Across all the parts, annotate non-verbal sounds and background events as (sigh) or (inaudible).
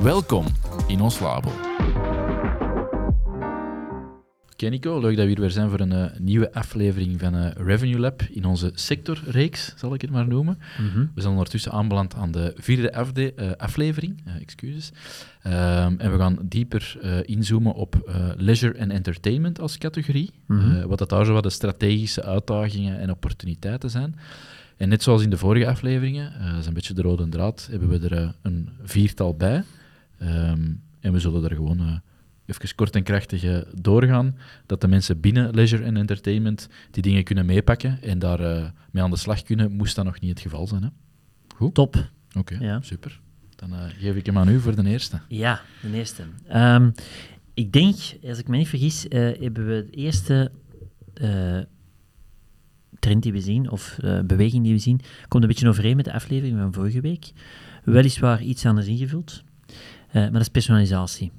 Welkom in ons labo. Oké Nico, leuk dat we hier weer zijn voor een uh, nieuwe aflevering van uh, Revenue Lab in onze sectorreeks, zal ik het maar noemen. Mm -hmm. We zijn ondertussen aanbeland aan de vierde afde uh, aflevering, excuses. Um, en we gaan dieper inzoomen op leisure en entertainment als categorie. Mm -hmm. wat dat daar zo wat de strategische uitdagingen en opportuniteiten zijn. En net zoals in de vorige afleveringen, dat is een beetje de rode draad, hebben we er een viertal bij. Um, en we zullen er gewoon uh, even kort en krachtig uh, doorgaan, dat de mensen binnen leisure en entertainment die dingen kunnen meepakken en daar uh, mee aan de slag kunnen, moest dat nog niet het geval zijn. Hè? Goed? Top. Oké, okay, ja. super. Dan geef ik hem aan u voor de eerste. Ja, de eerste. Um, ik denk, als ik me niet vergis, hebben we de eerste trend die we zien, of beweging die we zien, komt een beetje overeen met de aflevering van vorige week. Weliswaar iets anders ingevuld. Uh, maar dat is personalisatie.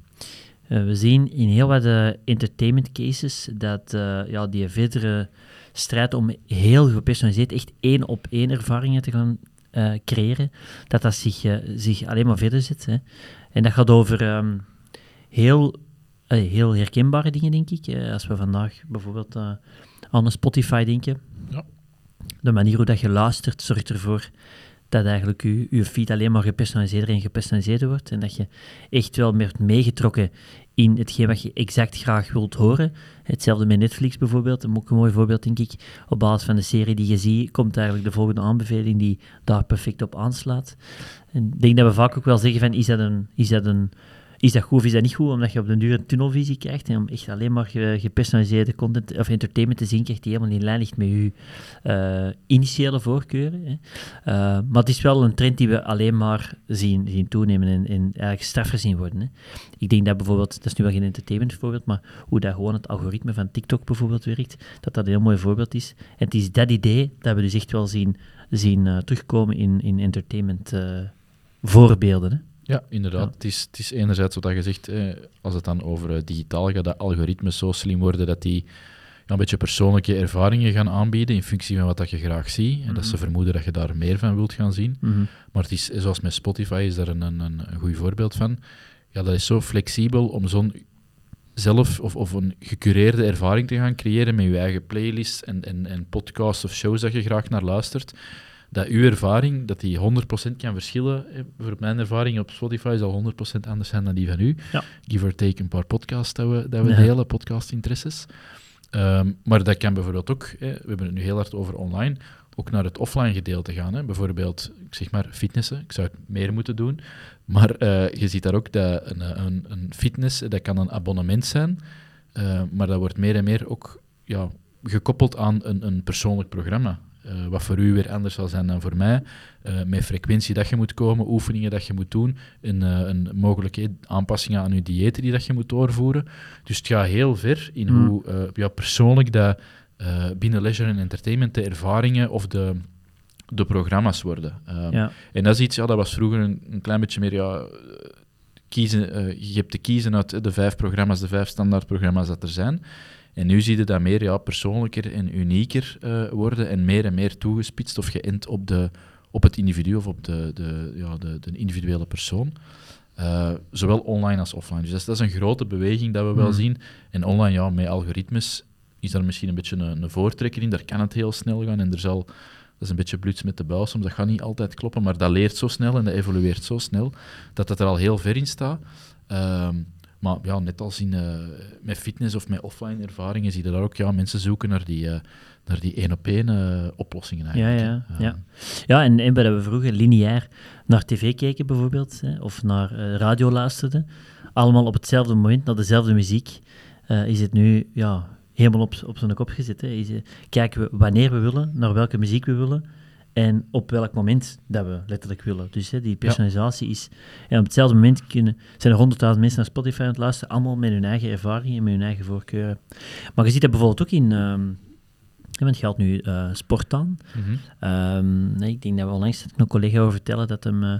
Uh, we zien in heel wat uh, entertainment cases dat ja, die verdere strijd om heel gepersonaliseerd, echt één op één ervaringen te gaan creëren, dat dat zich, zich alleen maar verder zet. Hè. En dat gaat over um, heel, heel herkenbare dingen, denk ik. als we vandaag bijvoorbeeld aan een Spotify denken. Ja. De manier hoe dat je luistert zorgt ervoor dat eigenlijk je, je feed alleen maar gepersonaliseerder en gepersonaliseerder wordt. En dat je echt wel meer meegetrokken in hetgeen wat je exact graag wilt horen. Hetzelfde met Netflix bijvoorbeeld, een, mooi voorbeeld denk ik. Op basis van de serie die je ziet, komt eigenlijk de volgende aanbeveling die daar perfect op aanslaat. En ik denk dat we vaak ook wel zeggen van, is dat een... Is dat een is dat goed of is dat niet goed? Omdat je op de duur een tunnelvisie krijgt en om echt alleen maar gepersonaliseerde content of entertainment te zien krijgt die helemaal in lijn ligt met je uh, initiële voorkeuren. Hè. Uh, maar het is wel een trend die we alleen maar zien, zien toenemen en, en eigenlijk straffer zien worden. Hè. Ik denk dat bijvoorbeeld, dat is nu wel geen entertainment voorbeeld, maar hoe dat gewoon het algoritme van TikTok bijvoorbeeld werkt, dat dat een heel mooi voorbeeld is. En het is dat idee dat we dus echt wel zien, zien uh, terugkomen in, in entertainment voorbeelden. Hè. Ja, inderdaad. Ja. Het, is, het is enerzijds wat je zegt, eh, als het dan over uh, digitaal gaat, dat algoritmes zo slim worden dat die ja, een beetje persoonlijke ervaringen gaan aanbieden in functie van wat dat je graag ziet. En dat ze mhm. vermoeden dat je daar meer van wilt gaan zien. Mm -hmm. Maar het is, zoals met Spotify is daar een, een, een goed voorbeeld van. Ja, dat is zo flexibel om zo'n zelf of, of een gecureerde ervaring te gaan creëren met je eigen playlist en, en, en podcasts of shows dat je graag naar luistert dat uw ervaring, dat die 100% kan verschillen. Voor mijn ervaring op Spotify zal 100% anders zijn dan die van u. Ja. Give or take een paar podcasts dat we, dat we ja. delen, podcast-interesses. Um, maar dat kan bijvoorbeeld ook, hè, we hebben het nu heel hard over online, ook naar het offline gedeelte gaan. Hè. Bijvoorbeeld, ik zeg maar fitnessen. Ik zou het meer moeten doen. Maar uh, je ziet daar ook dat een, een, een, fitness, dat kan een abonnement zijn. Uh, maar dat wordt meer en meer ook ja, gekoppeld aan een, een persoonlijk programma. Uh, wat voor u weer anders zal zijn dan voor mij. Uh, met frequentie dat je moet komen, oefeningen dat je moet doen, en, uh, een mogelijke aanpassingen aan je diëten die dat je moet doorvoeren. Dus het gaat heel ver in mm. hoe ja, persoonlijk dat binnen leisure en entertainment de ervaringen of de, de programma's worden. Ja. En dat is iets, ja, dat was vroeger een, een klein beetje meer ja, kiezen, je hebt te kiezen uit de vijf programma's, de vijf standaardprogramma's dat er zijn. En nu zie je dat meer ja, persoonlijker en unieker uh, worden en meer en meer toegespitst of geënt op, de, op het individu of op de, de, ja, de, de individuele persoon. Uh, zowel online als offline. Dus dat is, dat is, een grote beweging dat we wel hmm. zien. En online, ja, met algoritmes is daar misschien een beetje een, een, voortrekker in. Daar kan het heel snel gaan en er zal... Dat is een beetje bluts met de buis, soms dat gaat niet altijd kloppen, maar dat leert zo snel en dat evolueert zo snel, dat dat er al heel ver in staat. Uh, maar ja, net als in, uh, met fitness of met offline ervaringen zie je daar ook ja, mensen zoeken naar die, uh, naar die één-op-één uh, oplossingen eigenlijk. Ja, ja, ja. ja en, en we vroeger lineair naar tv keken bijvoorbeeld, hè, of naar radio luisterden, allemaal op hetzelfde moment, naar dezelfde muziek, is het nu ja, helemaal op, op zijn kop gezet. Hè. Is, kijken we wanneer we willen, naar welke muziek we willen, en op welk moment dat we letterlijk willen. Dus hè, die personalisatie is... En op hetzelfde moment kunnen, zijn er honderdduizend mensen naar Spotify aan het luisteren, allemaal met hun eigen ervaringen en met hun eigen voorkeuren. Maar je ziet dat bijvoorbeeld ook in... Um, want het geldt nu uh, sport aan. Mhm. Ehm, nee, ik denk dat we onlangs een collega over vertellen dat hem uh,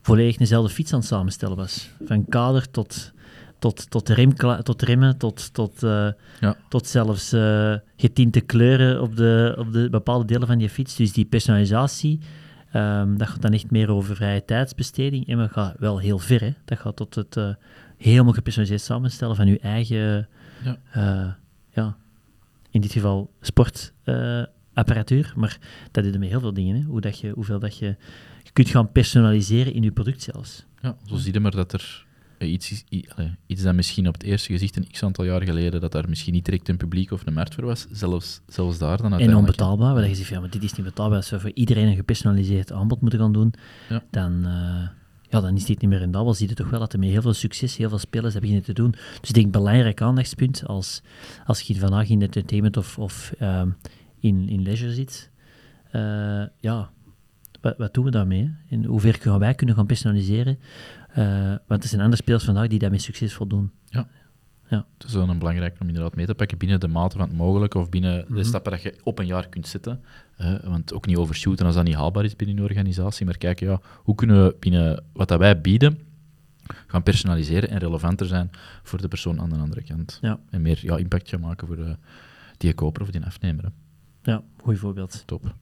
volledig dezelfde fiets aan het samenstellen was. Van kader tot tot, tot, rem, tot remmen, tot, tot, uh, ja. tot zelfs uh, getinte kleuren op de, op de bepaalde delen van je fiets. Dus die personalisatie, um, dat gaat dan echt meer over vrije tijdsbesteding. En dat gaat wel heel ver. Hè. Dat gaat tot het uh, helemaal gepersonaliseerd samenstellen van je eigen, ja. ja in dit geval sportapparatuur. maar dat doet met heel veel dingen. Hè. Hoe dat je, hoeveel dat je, je kunt gaan personaliseren in je product zelfs. Ja, zo zie je maar dat er iets, iets dat misschien op het eerste gezicht een x aantal jaar geleden, dat daar misschien niet direct een publiek of een markt voor was, zelfs, zelfs daar dan En onbetaalbaar, waar je zegt, ja, maar dit is niet betaalbaar, als we voor iedereen een gepersonaliseerd aanbod moeten gaan doen, ja. dan, uh, ja, dan is dit niet meer rendabel. Zie je toch wel dat er met heel veel succes heel veel spelers hebben beginnen te doen. Dus ik denk, belangrijk aandachtspunt als, als je vandaag in entertainment of, of um, in, in leisure zit, uh, ja, wat, wat, doen we daarmee? In hoever gaan wij kunnen gaan personaliseren? Uh, want er zijn andere spelers vandaag die daarmee succesvol doen. Ja. ja. Het is wel een belangrijk om inderdaad mee te pakken binnen de mate van het mogelijke of binnen Mhm. de stappen dat je op een jaar kunt zetten. Uh, want ook niet overshooten als dat niet haalbaar is binnen een organisatie, maar kijken, ja, hoe kunnen we binnen wat dat wij bieden gaan personaliseren en relevanter zijn voor de persoon aan de andere kant. Ja. En meer ja, impact gaan maken voor de, die koper of die afnemer. Hè. Ja, goed voorbeeld. Top.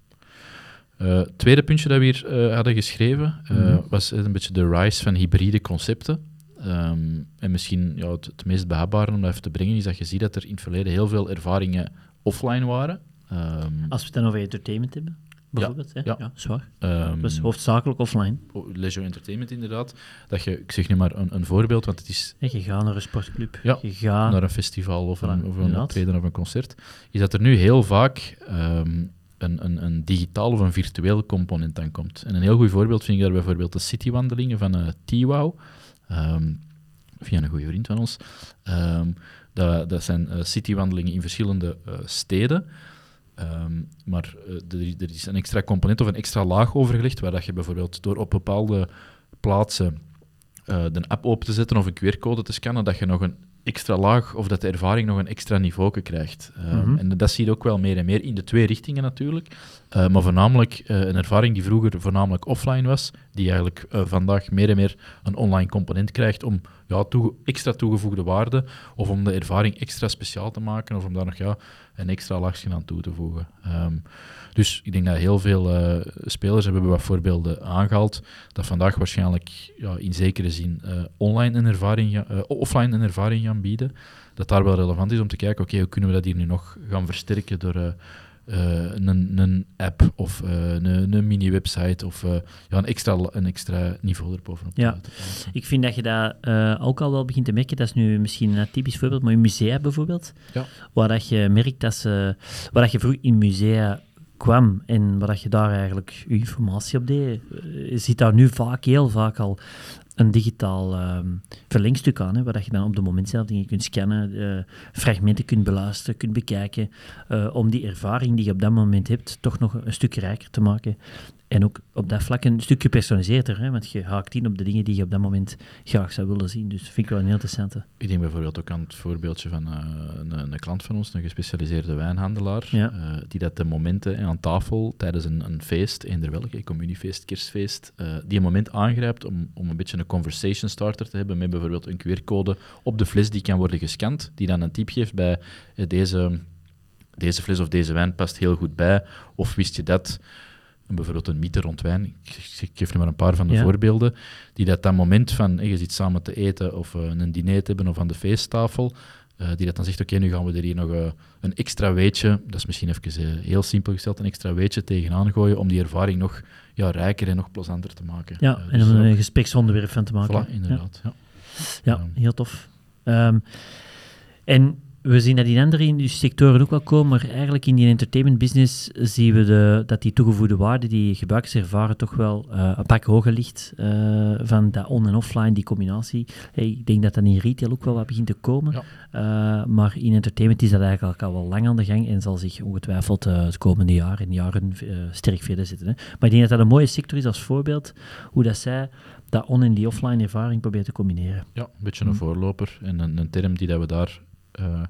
Uh, tweede puntje dat we hier uh, hadden geschreven uh, mm. was een beetje de rise van hybride concepten. Um, en misschien ja, het, het, meest behapbare om dat even te brengen is dat je ziet dat er in het verleden heel veel ervaringen offline waren. Um, Als we het dan over entertainment hebben, bijvoorbeeld. Ja, ja. ja. ja zwaar. Um, dus hoofdzakelijk offline. Leisure entertainment inderdaad. Dat je, ik zeg nu maar een, een voorbeeld, want het is... Ja, je gaat naar een sportclub, ja, je gaat... naar een festival of Voilà, een, of een optreden of een concert. Is dat er nu heel vaak een, een, een, digitaal of een virtueel component aan komt. En een heel goed voorbeeld vind ik daar bijvoorbeeld de citywandelingen van uh, via een goede vriend van ons. Um, dat, dat zijn uh, citywandelingen in verschillende uh, steden. Um, maar er, is een extra component of een extra laag overgelegd, waar dat je bijvoorbeeld door op bepaalde plaatsen de app open te zetten of een QR-code te scannen, dat je nog een extra laag of dat de ervaring nog een extra niveau krijgt. Uh, Mhm. En dat zie je ook wel meer en meer in de twee richtingen natuurlijk. Uh, maar voornamelijk uh, een ervaring die vroeger voornamelijk offline was, die eigenlijk vandaag meer en meer een online component krijgt om ja, extra toegevoegde waarde of om de ervaring extra speciaal te maken of om daar nog ja, een extra laagje aan toe te voegen. Um, dus ik denk dat heel veel uh, spelers hebben wat voorbeelden aangehaald, dat vandaag waarschijnlijk ja, in zekere zin uh, online een ervaring, uh, offline een ervaring gaan bieden. Dat daar wel relevant is om te kijken, oké, hoe kunnen we dat hier nu nog gaan versterken door een, een, app of een, een mini-website of ja, een, extra, een extra niveau erbovenop ja. Ik vind dat je dat ook al wel begint te merken. Dat is nu misschien een typisch voorbeeld, maar in musea bijvoorbeeld, ja. waar dat je merkt dat ze, waar dat je vroeg in musea kwam en waar je daar eigenlijk je informatie op deed, je ziet daar nu vaak, heel vaak al een digitaal um, verlengstuk aan, hè, waar je dan op het moment zelf dingen kunt scannen, uh, fragmenten kunt beluisteren, kunt bekijken, uh, om die ervaring die je op dat moment hebt, toch nog een stuk rijker te maken. En ook op dat vlak een stuk gepersonaliseerder, hè, want je haakt in op de dingen die je op dat moment graag zou willen zien. Dus dat vind ik wel een heel interessante. Ik denk bijvoorbeeld ook aan het voorbeeldje van uh, een, een, klant van ons, een gespecialiseerde wijnhandelaar, ja. uh, die dat de momenten aan tafel tijdens een, een feest, eender welke, communiefeest, kerstfeest, uh, die een moment aangrijpt om, om een beetje een conversation starter te hebben met bijvoorbeeld een QR-code op de fles die kan worden gescand, die dan een tip geeft bij deze, deze fles of deze wijn past heel goed bij, of wist je dat bijvoorbeeld een mythe rond wijn, ik, ik geef nu maar een paar van de Ja. voorbeelden, die dat dat moment van, hey, je zit samen te eten of uh, een diner te hebben of aan de feesttafel, uh, die dat dan zegt, oké, nu gaan we er hier nog een extra weetje, dat is misschien even heel simpel gesteld, een extra weetje tegenaan gooien om die ervaring nog ja, rijker en nog plezanter te maken. Ja, Uh, en dus om een gespreksonderwerp van te maken. Voilà, inderdaad. Ja. Ja, Ja. heel tof. Ehm, en we zien dat in andere sectoren ook wel komen, maar eigenlijk in die entertainment business zien we de, dat die toegevoegde waarde die gebruikers ervaren toch wel uh, een pak hoger ligt uh, van dat on- en offline, die combinatie. Hey, ik denk dat dat in retail ook wel wat begint te komen, ja. uh, maar in entertainment is dat eigenlijk al wel lang aan de gang en zal zich ongetwijfeld het komende jaar en jaren sterk verder zetten. Hè. Maar ik denk dat dat een mooie sector is als voorbeeld, hoe dat zij dat on- en die offline ervaring proberen te combineren. Ja, een beetje een voorloper en een, een term die dat we daar uh,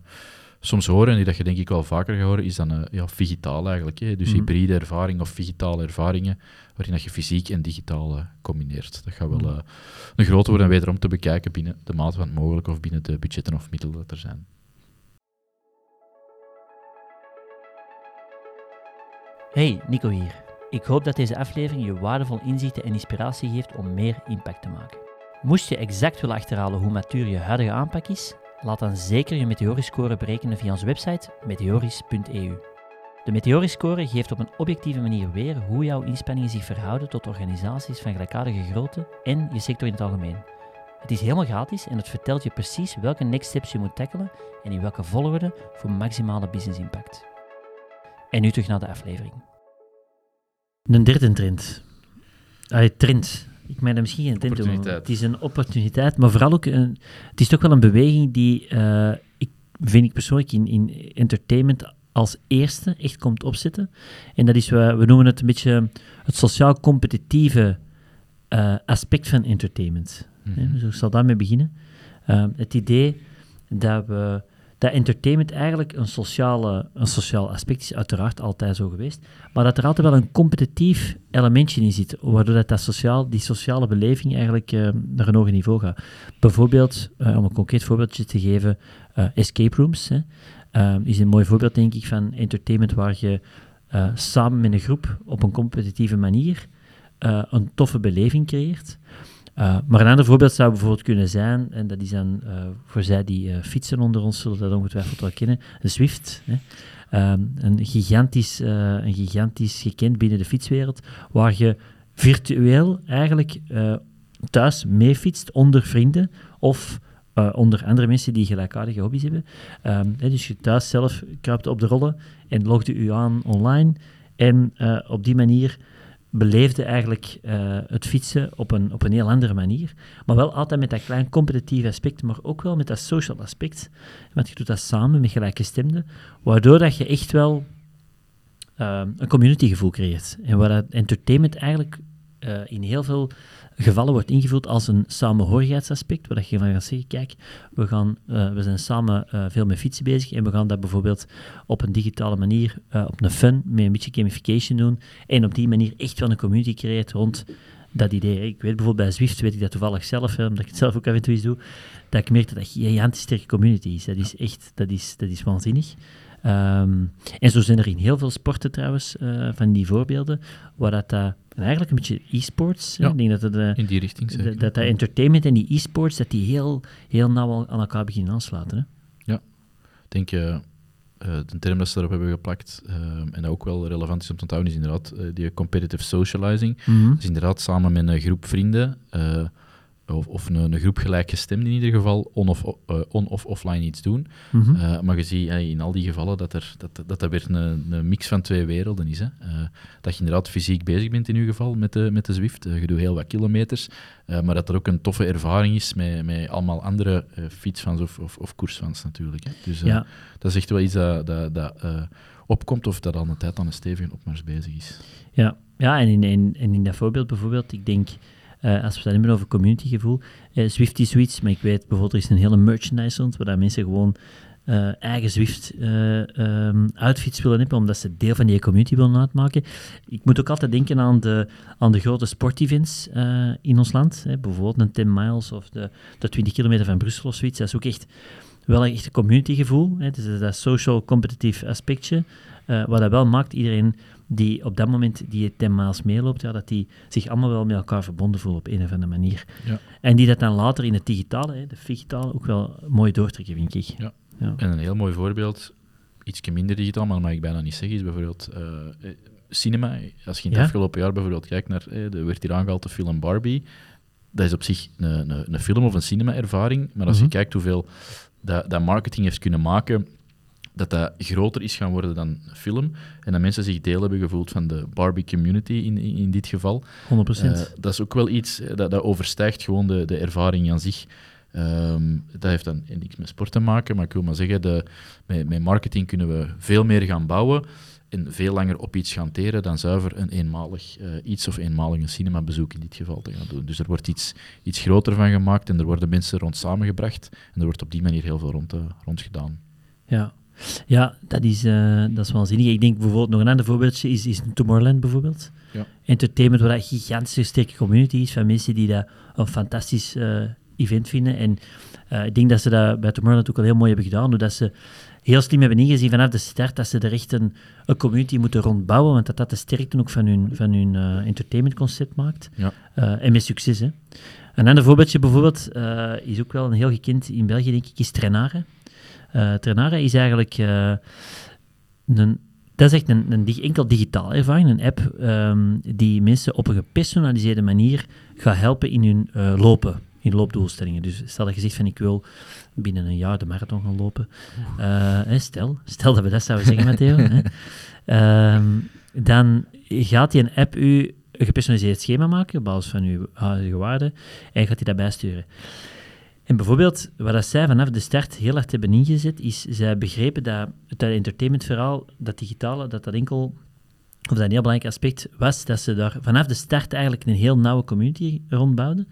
soms horen, en die dat je denk ik wel vaker gaat horen, is dan uh, ja, digitaal eigenlijk. Hè? Dus mm. hybride ervaring of digitale ervaringen, waarin dat je fysiek en digitaal uh, combineert. Dat gaat wel een grote worden en wederom te bekijken binnen de mate van het mogelijk of binnen de budgetten of middelen dat er zijn. Hey, Nico hier. Ik hoop dat deze aflevering je waardevol inzichten en inspiratie geeft om meer impact te maken. Moest je exact willen achterhalen hoe matuur je huidige aanpak is, Laat dan zeker je Meteoriscore berekenen via onze website meteoris.eu. De Meteoriscore geeft op een objectieve manier weer hoe jouw inspanningen zich verhouden tot organisaties van gelijkaardige grootte en je sector in het algemeen. Het is helemaal gratis en het vertelt je precies welke next steps je moet tackelen en in welke volgorde voor maximale business impact. En nu terug naar de aflevering. Een derde trend. Allee, trend. Ik meen dat misschien geen trend doen. Het is een opportuniteit, maar vooral ook een, het is toch wel een beweging die uh, ik vind ik persoonlijk in, in entertainment als eerste echt komt opzetten. En dat is, we, we noemen het een beetje het sociaal competitieve uh, aspect van entertainment. Mm -hmm. Dus ik zal daarmee beginnen. Uh, het idee dat we dat entertainment eigenlijk een, sociale, een sociaal aspect is, uiteraard altijd zo geweest, maar dat er altijd wel een competitief elementje in zit, waardoor dat, dat sociaal, die sociale beleving eigenlijk uh, naar een hoger niveau gaat. Bijvoorbeeld, uh, om een concreet voorbeeldje te geven, uh, escape rooms hè, is een mooi voorbeeld, denk ik, van entertainment waar je samen met een groep op een competitieve manier een toffe beleving creëert. Uh, maar een ander voorbeeld zou bijvoorbeeld kunnen zijn, en dat is dan uh, voor zij die uh, fietsen onder ons zullen dat ongetwijfeld wel kennen, de Zwift. Hè. Um, een, gigantisch, een gigantisch gekend binnen de fietswereld, waar je virtueel eigenlijk thuis mee fietst onder vrienden of onder andere mensen die gelijkaardige hobby's hebben. Um, hè, dus je thuis zelf kruipt op de rollen en logt u aan online en op die manier beleefde eigenlijk uh, het fietsen op een, op een heel andere manier. Maar wel altijd met dat klein competitieve aspect, maar ook wel met dat social aspect. Want je doet dat samen met gelijkgestemden, waardoor dat je echt wel uh, een communitygevoel creëert. En waar dat entertainment eigenlijk uh, in heel veel gevallen wordt ingevuld als een samenhorigheidsaspect, waar je van gaat zeggen, kijk, we, gaan, uh, we zijn samen uh, veel met fietsen bezig en we gaan dat bijvoorbeeld op een digitale manier, op een fun, met een beetje gamification doen en op die manier echt wel een community creëert rond dat idee. Ik weet bijvoorbeeld bij Zwift, weet ik dat toevallig zelf, hè, omdat ik het zelf ook af en doe, dat ik merk dat dat een gigantisch sterke community is. Dat is echt, dat is, dat is waanzinnig. Um, en zo zijn er in heel veel sporten trouwens uh, van die voorbeelden, waar dat, uh, eigenlijk een beetje e-sports, ja, ik denk dat, het, uh, in die richting zeker. dat, dat entertainment en die e-sports, dat die heel, heel nauw aan elkaar beginnen aansluiten. Hè? Ja, ik denk je de term dat ze erop hebben geplakt, en dat ook wel relevant is om te onthouden, is inderdaad die competitive socializing. Mm -hmm. Dus inderdaad samen met een groep vrienden of, of een, een, groep gelijkgestemden in ieder geval on of, uh, on of offline iets doen. Mm -hmm. uh, maar je ziet uh, in al die gevallen dat er, dat, dat, dat weer een, een mix van twee werelden is. Hè. dat je inderdaad fysiek bezig bent in ieder geval met de, met de Zwift. je doet heel wat kilometers. maar dat er ook een toffe ervaring is met, met allemaal andere fietsfans of, of, of koersfans natuurlijk. Hè. Dus ja. dat is echt wel iets dat, dat, dat opkomt of dat al een tijd aan een stevige opmars bezig is. Ja, ja en, in, in, en in dat voorbeeld bijvoorbeeld, ik denk... Uh, als we het hebben over communitygevoel. Uh, Zwift is zoiets, maar ik weet bijvoorbeeld, er is een hele merchandise rond, waar mensen gewoon uh, eigen Zwift um, outfits willen hebben, omdat ze deel van die community willen uitmaken. Ik moet ook altijd denken aan de, aan de grote sportevents in ons land. Hè, bijvoorbeeld een 10 miles of de, de 20 kilometer van Brussel of zoiets. Dat is ook echt wel echt een communitygevoel. Hè. Dus dat social competitive aspectje, wat dat wel maakt iedereen die op dat moment die 10 miles meeloopt, ja, dat die zich allemaal wel met elkaar verbonden voelen op een of andere manier. Ja. En die dat dan later in het digitale, hè, de digitale, ook wel mooi doortrekken, vind ik. Ja. Ja. En een heel mooi voorbeeld, iets minder digitaal, maar dat mag ik bijna niet zeggen, is bijvoorbeeld uh, cinema. Als je in het Ja? afgelopen jaar bijvoorbeeld kijkt naar, eh, er werd hier aangehaald de film Barbie. dat is op zich een, een, een film of een cinema-ervaring. Maar als Mhm. je kijkt hoeveel dat, dat marketing heeft kunnen maken, dat dat groter is gaan worden dan film. En dat mensen zich deel hebben gevoeld van de Barbie community in, in, in dit geval. 100%. Eh, dat is ook wel iets eh, dat, dat overstijgt gewoon de, de ervaring aan zich. Ehm, dat heeft dan niks met sport te maken, maar ik wil maar zeggen, de, met, met marketing kunnen we veel meer gaan bouwen en veel langer op iets gaan teren dan zuiver een eenmalig eh, iets of eenmalig een cinemabezoek in dit geval te gaan doen. Dus er wordt iets, iets groter van gemaakt en er worden mensen rond samengebracht en er wordt op die manier heel veel rond, eh, rond gedaan. Ja, ja dat, is, eh, dat is waanzinnig. Ik denk bijvoorbeeld nog een ander voorbeeldje is, is Tomorrowland bijvoorbeeld. Ja. Entertainment, waar dat een gigantische sterke community is van mensen die dat een fantastisch eh, event vinden. En eh, ik denk dat ze dat bij Tomorrowland ook al heel mooi hebben gedaan, doordat ze heel slim hebben ingezien vanaf de start dat ze er echt een, een community moeten rondbouwen, want dat dat de sterkte ook van hun, van hun entertainmentconcept maakt. Ja. En met succes, hè. Een ander voorbeeldje bijvoorbeeld, is ook wel een heel gekend in België, denk ik, is Trenare. Trenara is eigenlijk eh, een, dat is echt een, enkel digitaal ervaring, een app ehm, die mensen op een gepersonaliseerde manier gaat helpen in hun eh, lopen, in loopdoelstellingen. Dus stel dat je zegt van ik wil binnen een jaar de marathon gaan lopen. Eh, hè, stel, stel dat we dat zouden zeggen, Matteo. hè. (laughs) Ehm, dan gaat die een app u een gepersonaliseerd schema maken op basis van uw huidige waarden en gaat die dat bijsturen. En bijvoorbeeld, wat dat zij vanaf de start heel hard hebben ingezet, is zij begrepen dat het entertainmentverhaal, dat digitale, dat dat enkel, of dat een heel belangrijk aspect was, dat ze daar vanaf de start eigenlijk een heel nauwe community rondbouwden.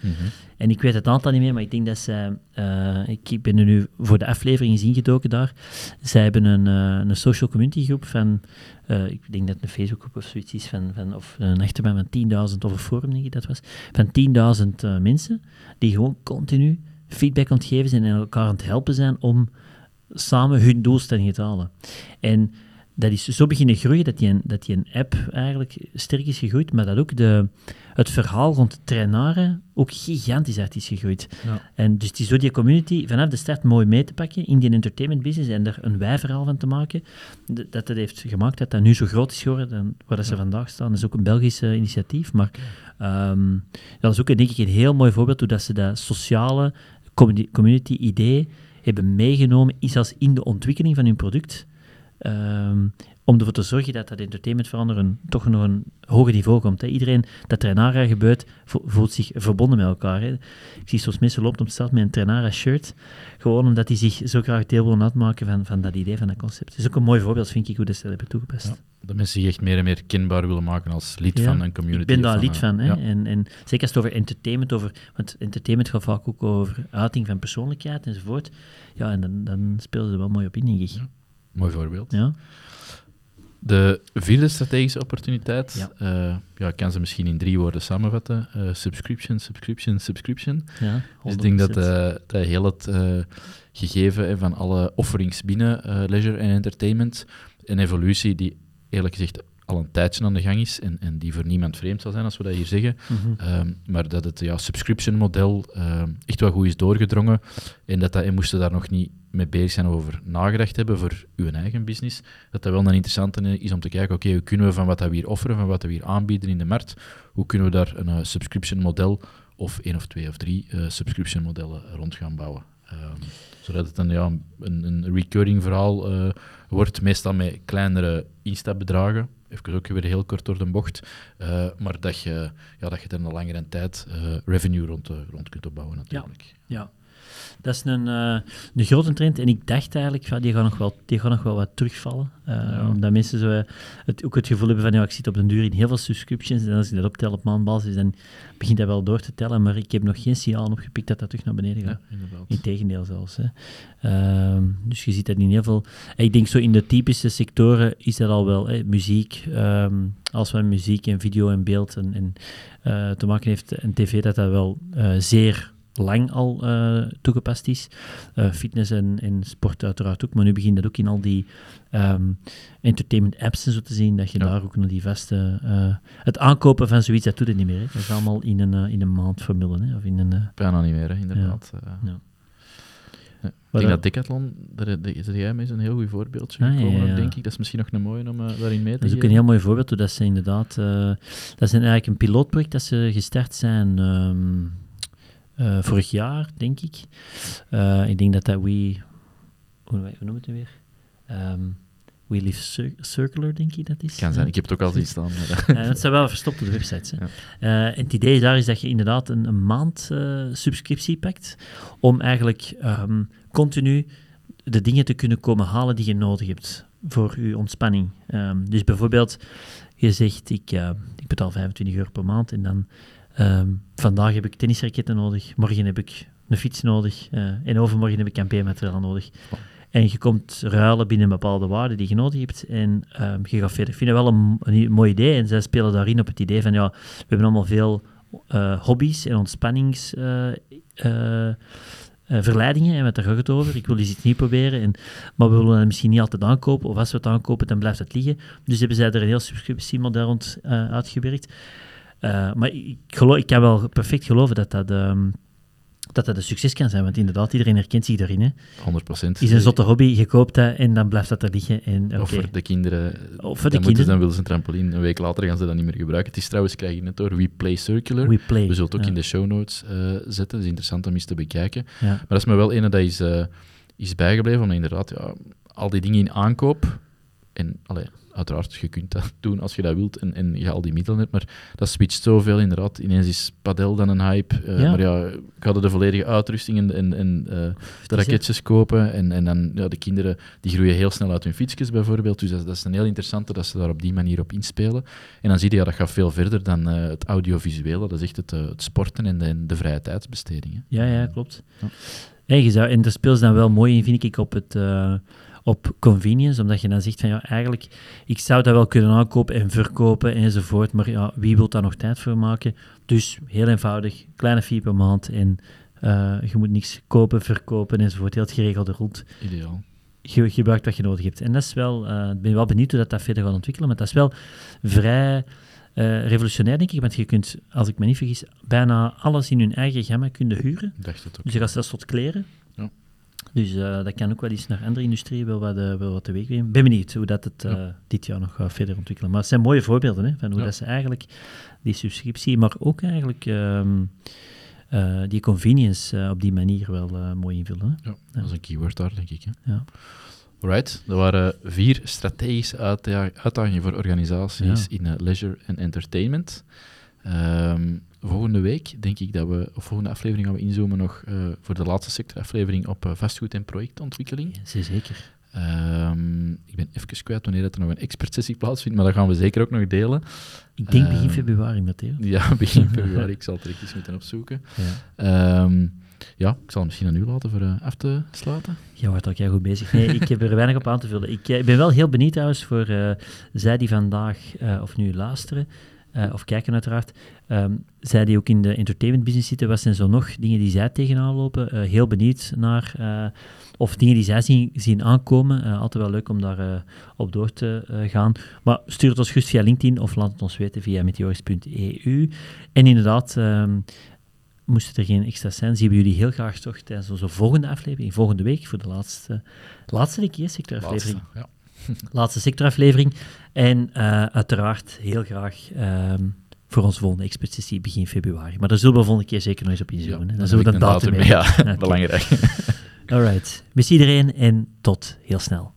En ik weet het aantal niet meer, maar ik denk dat zij, eh, ik ben er nu voor de aflevering eens ingedoken daar, zij hebben een, eh, een social community groep van, eh, ik denk dat het een Facebookgroep of zoiets is, van, van, of een achterban van 10.000, of een forum denk ik dat was, van 10.000 eh, mensen, die gewoon continu feedback aan het geven zijn en elkaar aan het helpen zijn om samen hun doelstellingen te halen. En dat is zo beginnen groeien dat die, een, dat die een app eigenlijk sterk is gegroeid, maar dat ook de, het verhaal rond trainaren ook gigantisch hard is gegroeid. Ja. En dus is door die community vanaf de start mooi mee te pakken in die entertainment business en er een wij-verhaal van te maken, dat dat heeft gemaakt dat dat nu zo groot is geworden dan waar dat ze Ja. vandaag staan. Dat is ook een Belgisch initiatief, maar ehm, dat is ook denk ik een heel mooi voorbeeld hoe dat ze dat sociale community-idee hebben meegenomen, is als in de ontwikkeling van hun product. Ehm, om ervoor te zorgen dat dat entertainment veranderen toch nog een hoger niveau komt. Hè. Iedereen dat Trainara gebeurt, vo- voelt zich verbonden met elkaar. Hè. Ik zie soms mensen lopen op de straat met een Trainara-shirt, gewoon omdat die zich zo graag deel willen uitmaken van, van dat idee, van dat concept. Het is ook een mooi voorbeeld, vind ik, hoe dat ze dat hebben toegepast. Ja. Dat mensen zich echt meer en meer kenbaar willen maken als lid Ja, van een community. Ik ben daar lid van. Hè? Ja. En, en zeker als het over entertainment, over, want entertainment gaat vaak ook over uiting van persoonlijkheid enzovoort. Ja, en dan, dan spelen ze wel mooi op in, denk ik. Mooi voorbeeld. Ja. De vierde strategische opportuniteit, Ja. ja. ja, ik kan ze misschien in drie woorden samenvatten. Eh, subscription, subscription, subscription. Ja, Dus ik denk dat 100%. eh, dat heel het eh, gegeven van alle offerings binnen eh, leisure en entertainment, een evolutie die eerlijk gezegd al een tijdje aan de gang is en, en die voor niemand vreemd zal zijn als we dat hier zeggen. Mhm. Ehm, maar dat het ja, subscription model ehm, echt wel goed is doorgedrongen en dat dat, en moesten daar nog niet mee bezig zijn over nagedacht hebben voor uw eigen business, dat dat wel een interessante is om te kijken, oké, hoe kunnen we van wat dat we hier offeren, van wat we hier aanbieden in de markt, hoe kunnen we daar een eh, subscription model of één of twee of drie eh, subscription modellen rond gaan bouwen. Ehm, zodat het een, ja, een, een recurring verhaal eh, wordt, meestal met kleinere instapbedragen. Even ook weer heel kort door de bocht. Maar dat je, ja, dat je er een langere tijd revenue rond, rond kunt opbouwen natuurlijk. Ja. Dat is een, eh, een grote trend. En ik dacht eigenlijk, ja, die, gaan nog wel, die gaan nog wel wat terugvallen. Ja. Omdat mensen zo, eh, het, ook het gevoel hebben van, ja, ik zit op de duur in heel veel subscriptions. En als ik dat optel op maandbasis, dan begint dat wel door te tellen. Maar ik heb nog geen signaal opgepikt dat dat terug naar beneden gaat. Ja. Integendeel zelfs. Hè. Ehm, dus je ziet dat in heel veel... en Ik denk zo in de typische sectoren is dat al wel. Hè. Muziek, ehm, als we muziek en video en beeld en, en, te maken heeft en tv, dat dat wel zeer lang al eh, toegepast is. Eh, fitness en, en sport uiteraard ook, maar nu begint dat ook in al die ehm, entertainment apps en zo te zien, dat je Ja. daar ook nog die vaste... eh, het aankopen van zoiets, dat doet het niet meer. Hè. Dat is allemaal in een, in een maandformule, hè, of in een... Bijna niet meer, hè, inderdaad. Ja. ja. Ik denk dat- Decathlon, daar, daar is jij mee een heel goed voorbeeldje Ah, gekomen, ja, ook, ja. denk ik. Dat is misschien nog een mooie om daarin mee te Dat is ook een geven. heel mooi voorbeeld, dat ze inderdaad... dat is eigenlijk een pilootproject dat ze gestart zijn... ehm, eh, vorig jaar, denk ik. Eh, ik denk dat dat We... Hoe, hoe noem het nu weer? Ehm, we Live Cir- Circular, denk ik dat is. Kan zijn, ik heb het ook al zien staan. maar, (laughs) Eh, dat zijn wel verstopt op de websites. Hè. Ja. Eh, en het idee daar is dat je inderdaad een, een maand subscriptie pakt om eigenlijk ehm, continu de dingen te kunnen komen halen die je nodig hebt voor je ontspanning. Ehm, dus bijvoorbeeld, je zegt, ik, ik betaal 25 euro per maand en dan ehm, vandaag heb ik tennisraketten nodig, morgen heb ik een fiets nodig eh, en overmorgen heb ik kampeermateriaal nodig. En je komt ruilen binnen bepaalde waarde die je nodig hebt en ehm, je gaat verder. Ik vind het wel een, een mooi idee en zij spelen daarin op het idee van ja, we hebben allemaal veel eh, hobby's en ontspanningsverleidingen en wat daar gaat het over. Ik wil eens iets nieuws proberen, en, maar we willen het misschien niet altijd aankopen of als we het aankopen dan blijft het liggen. Dus hebben zij er een heel subscriptiemodel rond eh, uitgewerkt. Eh, maar ik, geloof, ik kan wel perfect geloven dat dat... ehm, dat dat een succes kan zijn, want inderdaad, iedereen herkent zich daarin. Hè. 100 procent. Is een zotte hobby, je koopt dat en dan blijft dat er liggen. En. Of voor de kinderen. Of voor de dan, moeten, kinderen. dan willen ze een trampoline. Een week later gaan ze dat niet meer gebruiken. Het is trouwens, krijg je net door, We Play Circular. We play. We zullen het ook ja. in de show notes eh, zetten. Dat is interessant om eens te bekijken. Ja. Maar dat is me wel ene dat is, eh, is bijgebleven. Omdat inderdaad, ja, al die dingen in aankoop. En allee, uiteraard, je kunt dat (laughs) doen als je dat wilt en, en je al die middelen hebt. Maar dat switcht zoveel inderdaad. Ineens is padel dan een hype. eh, Ja. Maar ja, ik hadden de volledige uitrusting en, en, en eh, de raketjes kopen. En, en dan ja, de kinderen die groeien heel snel uit hun fietsjes bijvoorbeeld. Dus dat, dat is een heel interessante dat ze daar op die manier op inspelen. En dan zie je, ja, dat gaat veel verder dan eh, het audiovisuele. Dat is echt het, eh, het sporten en de, de vrije tijdsbesteding. Hè. Ja, ja, klopt. Ja. En, je zou, en daar speelt ze dan wel mooi in, vind ik, op, het, eh, op convenience, omdat je dan zegt van ja, eigenlijk, ik zou dat wel kunnen aankopen en verkopen enzovoort, maar ja, wie wil daar nog tijd voor maken? Dus heel eenvoudig, kleine fee per maand en eh, je moet niks kopen, verkopen enzovoort, heel het geregelde rond. Ideaal. Je gebruikt wat je nodig hebt. En dat is wel, ik ben wel benieuwd hoe dat, dat verder gaat ontwikkelen, maar dat is wel vrij eh, revolutionair, denk ik, want je kunt, als ik me niet vergis, bijna alles in hun eigen gamma kunnen huren. Dacht het ook. Dus je gaat zelfs tot kleren. Dus eh, dat kan ook wel eens naar andere industrieën wel wat, eh, wel wat teweeg brengen. Ik ben benieuwd hoe dat het eh, Ja. dit jaar nog gaat verder ontwikkelen. Maar het zijn mooie voorbeelden hè, van hoe Ja. dat ze eigenlijk die subscriptie, maar ook eigenlijk ehm, eh, die convenience op die manier wel mooi invullen. Hè. Ja, dat is een keyword daar, denk ik. Hè. Ja. Alright, dat waren vier strategische uitda- uitdagingen voor organisaties in leisure en entertainment. Ehm, volgende week denk ik dat we, of volgende aflevering gaan we inzoomen nog eh, voor de laatste sectoraflevering op eh, vastgoed en projectontwikkeling. Ja, zeker. Ehm, ik ben even kwijt wanneer dat er nog een expertsessie plaatsvindt, maar dat gaan we zeker ook nog delen. Ik denk begin Ehm, februari, Matteo. (laughs) Ja, begin (laughs) februari. Ik zal het direct eens moeten opzoeken. Ja. Ehm, ja, ik zal het misschien aan u laten voor eh, af te sluiten. Je wordt ook heel goed bezig. Nee, ik heb er weinig op aan te vullen. Ik ben wel heel benieuwd trouwens voor zij die vandaag of nu luisteren, eh, of kijken uiteraard, ehm, zij die ook in de entertainment business zitten, wat zijn zo nog dingen die zij tegenaan lopen? Eh, heel benieuwd naar, eh, of dingen die zij zien, zien aankomen. Altijd wel leuk om daar op door te gaan. Maar stuur het ons gerust via LinkedIn of laat het ons weten via meteoris.eu. En inderdaad... ehm, Moesten er geen extra's zijn, zien we jullie heel graag toch tijdens onze volgende aflevering, volgende week, voor de laatste, laatste hè, sectoraflevering. Laatste, ja. (laughs) Laatste sectoraflevering. En eh, uiteraard heel graag ehm, voor onze volgende expertsessie begin februari. Maar daar zullen we volgende keer zeker nog eens op inzoomen. hè. dan Dan zullen we de ik datum mee. Ja, (laughs) belangrijk. Alright. Merci iedereen en tot heel snel.